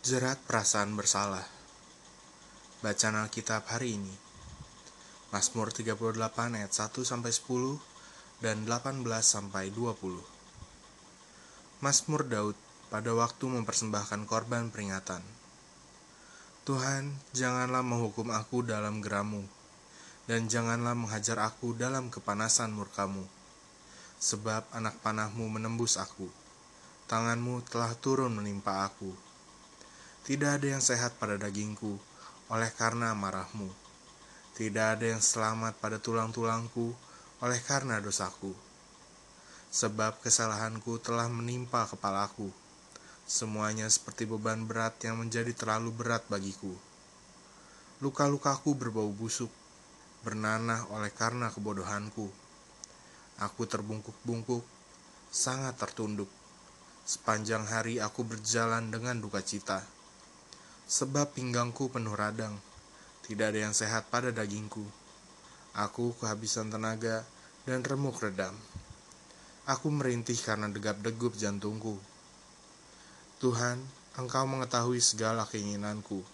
Jerat perasaan bersalah. Bacaan Alkitab hari ini. Mazmur 38 ayat 1 sampai 10 dan 18 sampai 20. Mazmur Daud pada waktu mempersembahkan korban peringatan. Tuhan, janganlah menghukum aku dalam geramu, dan janganlah menghajar aku dalam kepanasan murkamu. Sebab anak panahmu menembus aku, tanganmu telah turun menimpa aku tidak ada yang sehat pada dagingku, oleh karena marahmu. Tidak ada yang selamat pada tulang-tulangku, oleh karena dosaku. Sebab kesalahanku telah menimpa kepalaku. Semuanya seperti beban berat yang menjadi terlalu berat bagiku. Luka-lukaku berbau busuk, bernanah oleh karena kebodohanku. Aku terbungkuk-bungkuk, sangat tertunduk. Sepanjang hari aku berjalan dengan duka cita sebab pinggangku penuh radang. Tidak ada yang sehat pada dagingku. Aku kehabisan tenaga dan remuk redam. Aku merintih karena degap-degup jantungku. Tuhan, Engkau mengetahui segala keinginanku,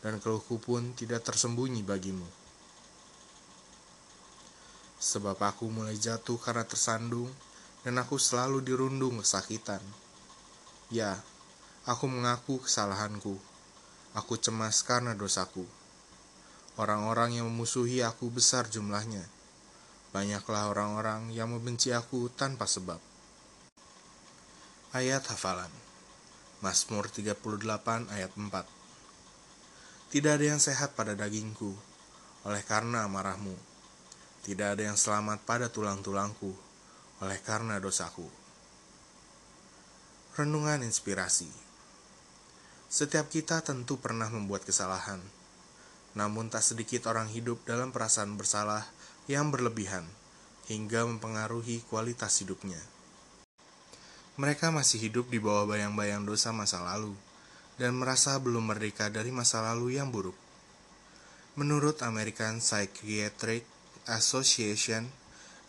dan keluhku pun tidak tersembunyi bagimu. Sebab aku mulai jatuh karena tersandung, dan aku selalu dirundung kesakitan. Ya, aku mengaku kesalahanku Aku cemas karena dosaku. Orang-orang yang memusuhi aku besar jumlahnya. Banyaklah orang-orang yang membenci aku tanpa sebab. Ayat hafalan. Mazmur 38 ayat 4. Tidak ada yang sehat pada dagingku, oleh karena amarahmu. Tidak ada yang selamat pada tulang-tulangku, oleh karena dosaku. Renungan inspirasi setiap kita tentu pernah membuat kesalahan, namun tak sedikit orang hidup dalam perasaan bersalah yang berlebihan hingga mempengaruhi kualitas hidupnya. Mereka masih hidup di bawah bayang-bayang dosa masa lalu dan merasa belum merdeka dari masa lalu yang buruk. Menurut American Psychiatric Association,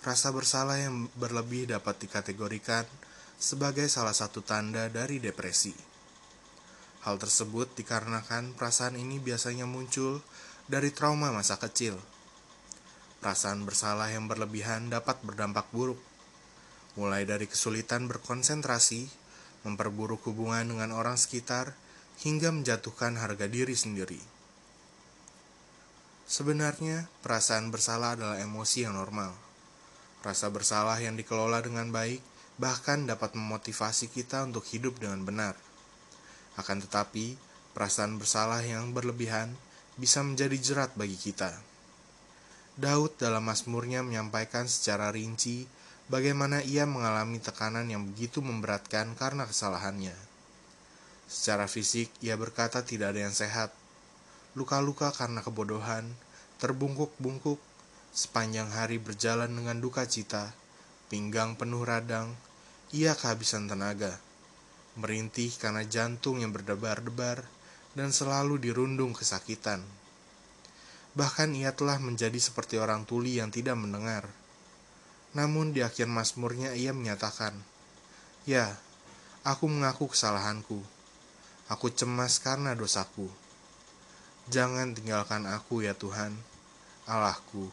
rasa bersalah yang berlebih dapat dikategorikan sebagai salah satu tanda dari depresi. Hal tersebut dikarenakan perasaan ini biasanya muncul dari trauma masa kecil. Perasaan bersalah yang berlebihan dapat berdampak buruk, mulai dari kesulitan berkonsentrasi, memperburuk hubungan dengan orang sekitar, hingga menjatuhkan harga diri sendiri. Sebenarnya, perasaan bersalah adalah emosi yang normal. Rasa bersalah yang dikelola dengan baik bahkan dapat memotivasi kita untuk hidup dengan benar. Akan tetapi, perasaan bersalah yang berlebihan bisa menjadi jerat bagi kita. Daud dalam Mazmurnya menyampaikan secara rinci bagaimana ia mengalami tekanan yang begitu memberatkan karena kesalahannya. Secara fisik, ia berkata tidak ada yang sehat. Luka-luka karena kebodohan, terbungkuk-bungkuk, sepanjang hari berjalan dengan duka cita, pinggang penuh radang, ia kehabisan tenaga merintih karena jantung yang berdebar-debar, dan selalu dirundung kesakitan. Bahkan ia telah menjadi seperti orang tuli yang tidak mendengar. Namun di akhir Mazmurnya ia menyatakan, Ya, aku mengaku kesalahanku. Aku cemas karena dosaku. Jangan tinggalkan aku ya Tuhan, Allahku.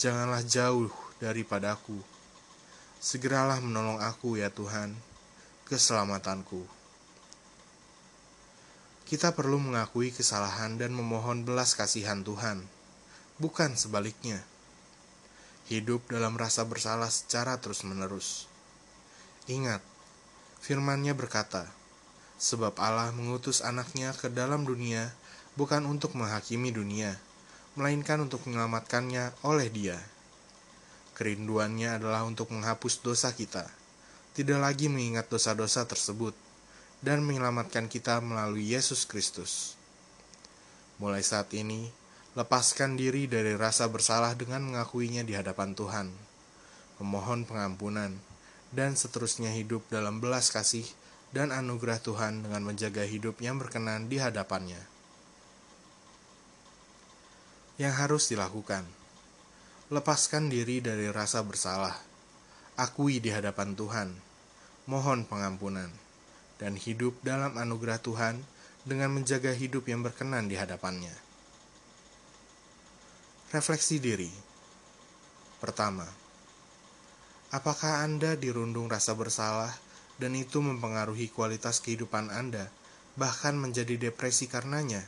Janganlah jauh daripadaku. Segeralah menolong aku ya Tuhan keselamatanku. Kita perlu mengakui kesalahan dan memohon belas kasihan Tuhan, bukan sebaliknya. Hidup dalam rasa bersalah secara terus-menerus. Ingat, firman-Nya berkata, Sebab Allah mengutus anaknya ke dalam dunia bukan untuk menghakimi dunia, melainkan untuk menyelamatkannya oleh dia. Kerinduannya adalah untuk menghapus dosa kita tidak lagi mengingat dosa-dosa tersebut dan menyelamatkan kita melalui Yesus Kristus. Mulai saat ini, lepaskan diri dari rasa bersalah dengan mengakuinya di hadapan Tuhan, memohon pengampunan, dan seterusnya hidup dalam belas kasih dan anugerah Tuhan dengan menjaga hidup yang berkenan di hadapannya. Yang harus dilakukan, lepaskan diri dari rasa bersalah akui di hadapan Tuhan, mohon pengampunan, dan hidup dalam anugerah Tuhan dengan menjaga hidup yang berkenan di hadapannya. Refleksi diri. Pertama, apakah Anda dirundung rasa bersalah dan itu mempengaruhi kualitas kehidupan Anda, bahkan menjadi depresi karenanya?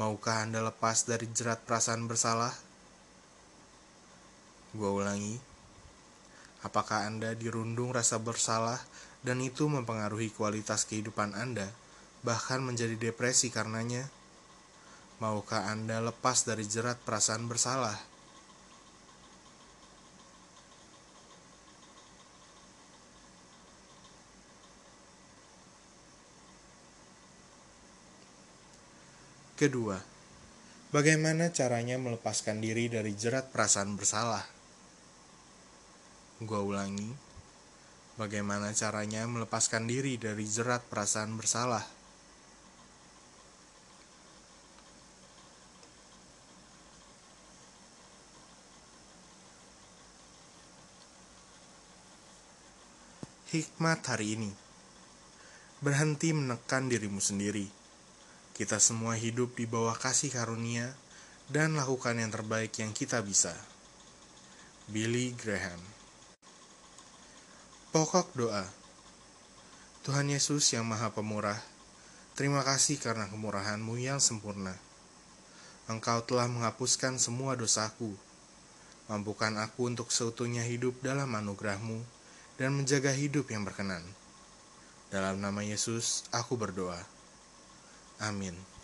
Maukah Anda lepas dari jerat perasaan bersalah? Gua ulangi. Apakah Anda dirundung rasa bersalah dan itu mempengaruhi kualitas kehidupan Anda, bahkan menjadi depresi karenanya? Maukah Anda lepas dari jerat perasaan bersalah? Kedua, bagaimana caranya melepaskan diri dari jerat perasaan bersalah? Gua ulangi, bagaimana caranya melepaskan diri dari jerat perasaan bersalah? Hikmat hari ini. Berhenti menekan dirimu sendiri. Kita semua hidup di bawah kasih karunia Dan lakukan yang terbaik yang kita bisa. Billy Graham Pokok doa Tuhan Yesus yang maha pemurah Terima kasih karena kemurahanmu yang sempurna Engkau telah menghapuskan semua dosaku Mampukan aku untuk seutuhnya hidup dalam anugerahmu dan menjaga hidup yang berkenan. Dalam nama Yesus, aku berdoa. Amin.